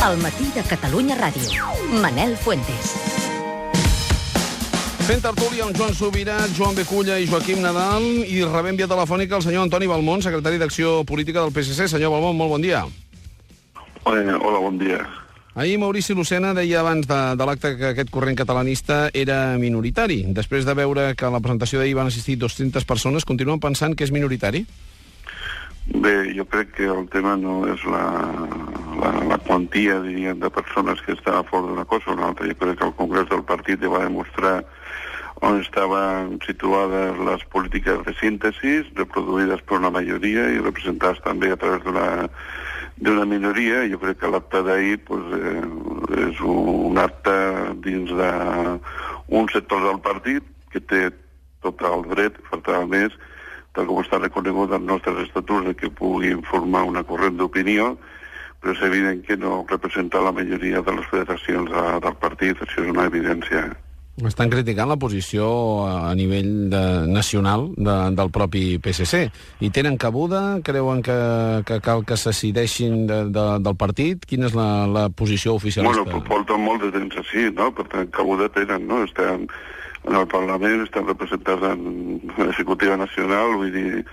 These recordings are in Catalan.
El matí de Catalunya Ràdio. Manel Fuentes. Fent tertúlia amb Joan Subirà, Joan Beculla i Joaquim Nadal i rebem via telefònica el senyor Antoni Balmont, secretari d'Acció Política del PSC. Senyor Balmont, molt bon dia. Hola, hola, bon dia. Ahir Maurici Lucena deia abans de, de l'acte que aquest corrent catalanista era minoritari. Després de veure que a la presentació d'ahir van assistir 200 persones, continuen pensant que és minoritari? Bé, jo crec que el tema no és la, la, la quantia, diríem, de persones que estan a favor d'una cosa o una altra. Jo crec que el Congrés del Partit va demostrar on estaven situades les polítiques de síntesi, reproduïdes per una majoria i representades també a través d'una d'una minoria. Jo crec que l'acte d'ahir pues, eh, és un acte dins d'un sector del partit que té tot el dret, faltava més, tal com està reconegut als nostres estatuts, de que pugui informar una corrent d'opinió, però és evident que no representa la majoria de les federacions de, del partit, això és una evidència. Estan criticant la posició a nivell de, nacional de, del propi PSC. I tenen cabuda? Creuen que, que cal que se decideixin de, de, del partit? Quina és la, la posició oficialista? Bueno, porten molt de temps així, no? Per tant, cabuda tenen, no? Estan en el Parlament, estan representats en l'executiva nacional, vull dir,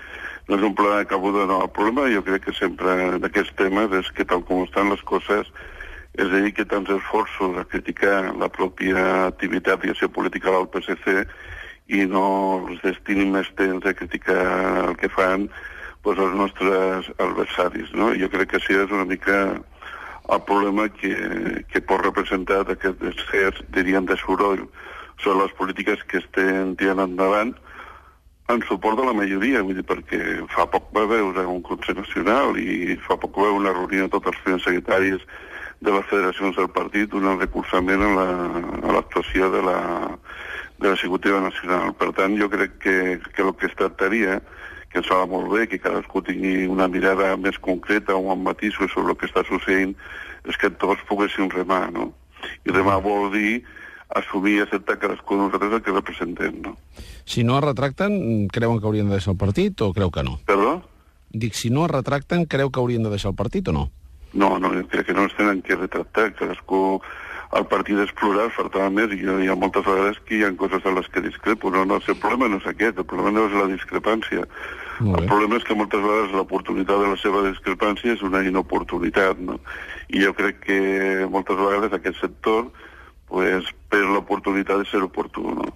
no és un problema de cabuda, no. El problema jo crec que sempre en aquests temes és que tal com estan les coses dir, que tants esforços a criticar la pròpia activitat i acció política del PSC i no els destinin més temps a criticar el que fan doncs, els nostres adversaris. No? Jo crec que això és una mica el problema que, que pot representar aquest excés, diríem, de soroll sobre les polítiques que estem tirant endavant en suport de la majoria, vull dir, perquè fa poc va veure un Consell Nacional i fa poc va veure una reunió de tots els primers secretaris de les federacions del partit donant recolzament a l'actuació la, de la de l'executiva nacional. Per tant, jo crec que, que el que es tractaria, que ens va molt bé, que cadascú tingui una mirada més concreta o amb matisos sobre el que està succeint, és que tots poguéssim remar, no? I remar vol dir assumir i acceptar cadascú de nosaltres el que representem, no? Si no es retracten, creuen que haurien de deixar el partit o creu que no? Perdó? Dic, si no es retracten, creu que haurien de deixar el partit o no? No, no, jo crec que no es tenen que retractar, cadascú el partit és plural, faltava més, i hi ha moltes vegades que hi ha coses a les que discrepo. No, no, el problema no és aquest, el problema no és la discrepància. El problema és que moltes vegades l'oportunitat de la seva discrepància és una inoportunitat, no? I jo crec que moltes vegades aquest sector pues, perd l'oportunitat de ser oportú, no?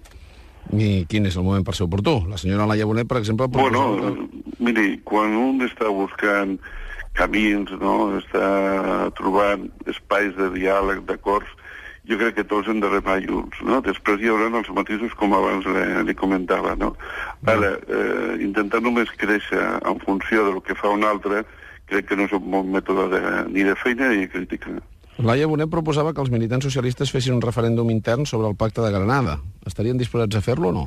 I quin és el moment per ser oportú? La senyora Laia Bonet, per exemple... Bueno, que... miri, quan un està buscant camins, no? està trobant espais de diàleg, d'acords, jo crec que tots hem de remar junts, no? Després hi haurà els matisos com abans li, li comentava, no? Ara, eh, intentar només créixer en funció del que fa un altre, crec que no és un bon mètode de, ni de feina ni de crítica. Laia Bonet proposava que els militants socialistes fessin un referèndum intern sobre el pacte de Granada. Estarien disposats a fer-lo o no?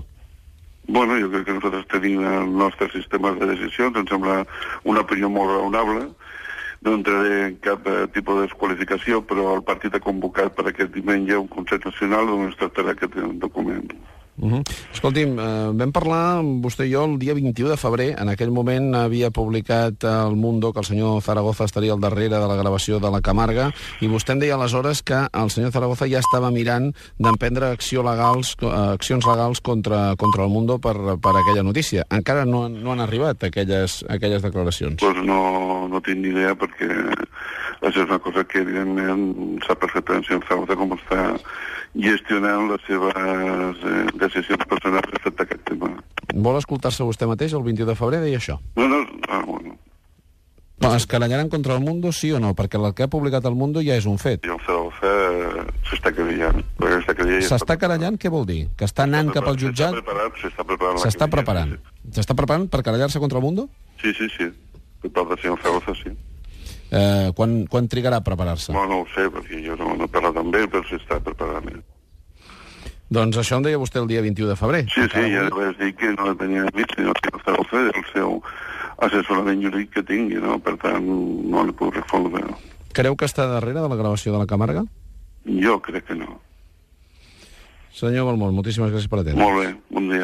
Bueno, jo crec que nosaltres tenim el nostre sistema de decisions, em sembla una opinió molt raonable, no entraré en cap eh, tipus de desqualificació, però el partit ha convocat per aquest diumenge un Consell Nacional on es tractarà aquest document. Uh -huh. Escolti'm, eh, vam parlar vostè i jo el dia 21 de febrer. En aquell moment havia publicat El Mundo que el senyor Zaragoza estaria al darrere de la gravació de la Camarga i vostè em deia aleshores que el senyor Zaragoza ja estava mirant d'emprendre acció legals, eh, accions legals contra, contra El Mundo per, per aquella notícia. Encara no, no han arribat aquelles, aquelles declaracions. Pues no, no tinc ni idea perquè això és una cosa que evidentment sap perfectament el senyor Zaragoza com està gestionant les seves eh, decisions personals respecte a aquest tema. Vol escoltar-se vostè mateix el 21 de febrer, deia això? No, no, ah, bueno. No, es querellaran contra el Mundo, sí o no? Perquè el que ha publicat el Mundo ja és un fet. I el Zaragoza eh, s'està querellant. S'està querellant, què vol dir? Que està anant cap al jutjat? S'està preparant. S'està preparant. S'està preparant per querellar-se contra el Mundo? Sí, sí, sí. Per part del senyor Zaragoza, sí. Eh, quan, quan trigarà a preparar-se? No, no ho sé, perquè jo no, no he parlat amb ell, però s'està preparant. Doncs això em deia vostè el dia 21 de febrer. Sí, sí, ja vaig dir que no tenia mig, sinó que el Zaragoza el seu assessorament jurídic que tingui, no? Per tant, no li puc respondre. Creu que està darrere de la gravació de la Camarga? Jo crec que no. Senyor Balmont, moltíssimes gràcies per atendre. Molt bé, bon dia.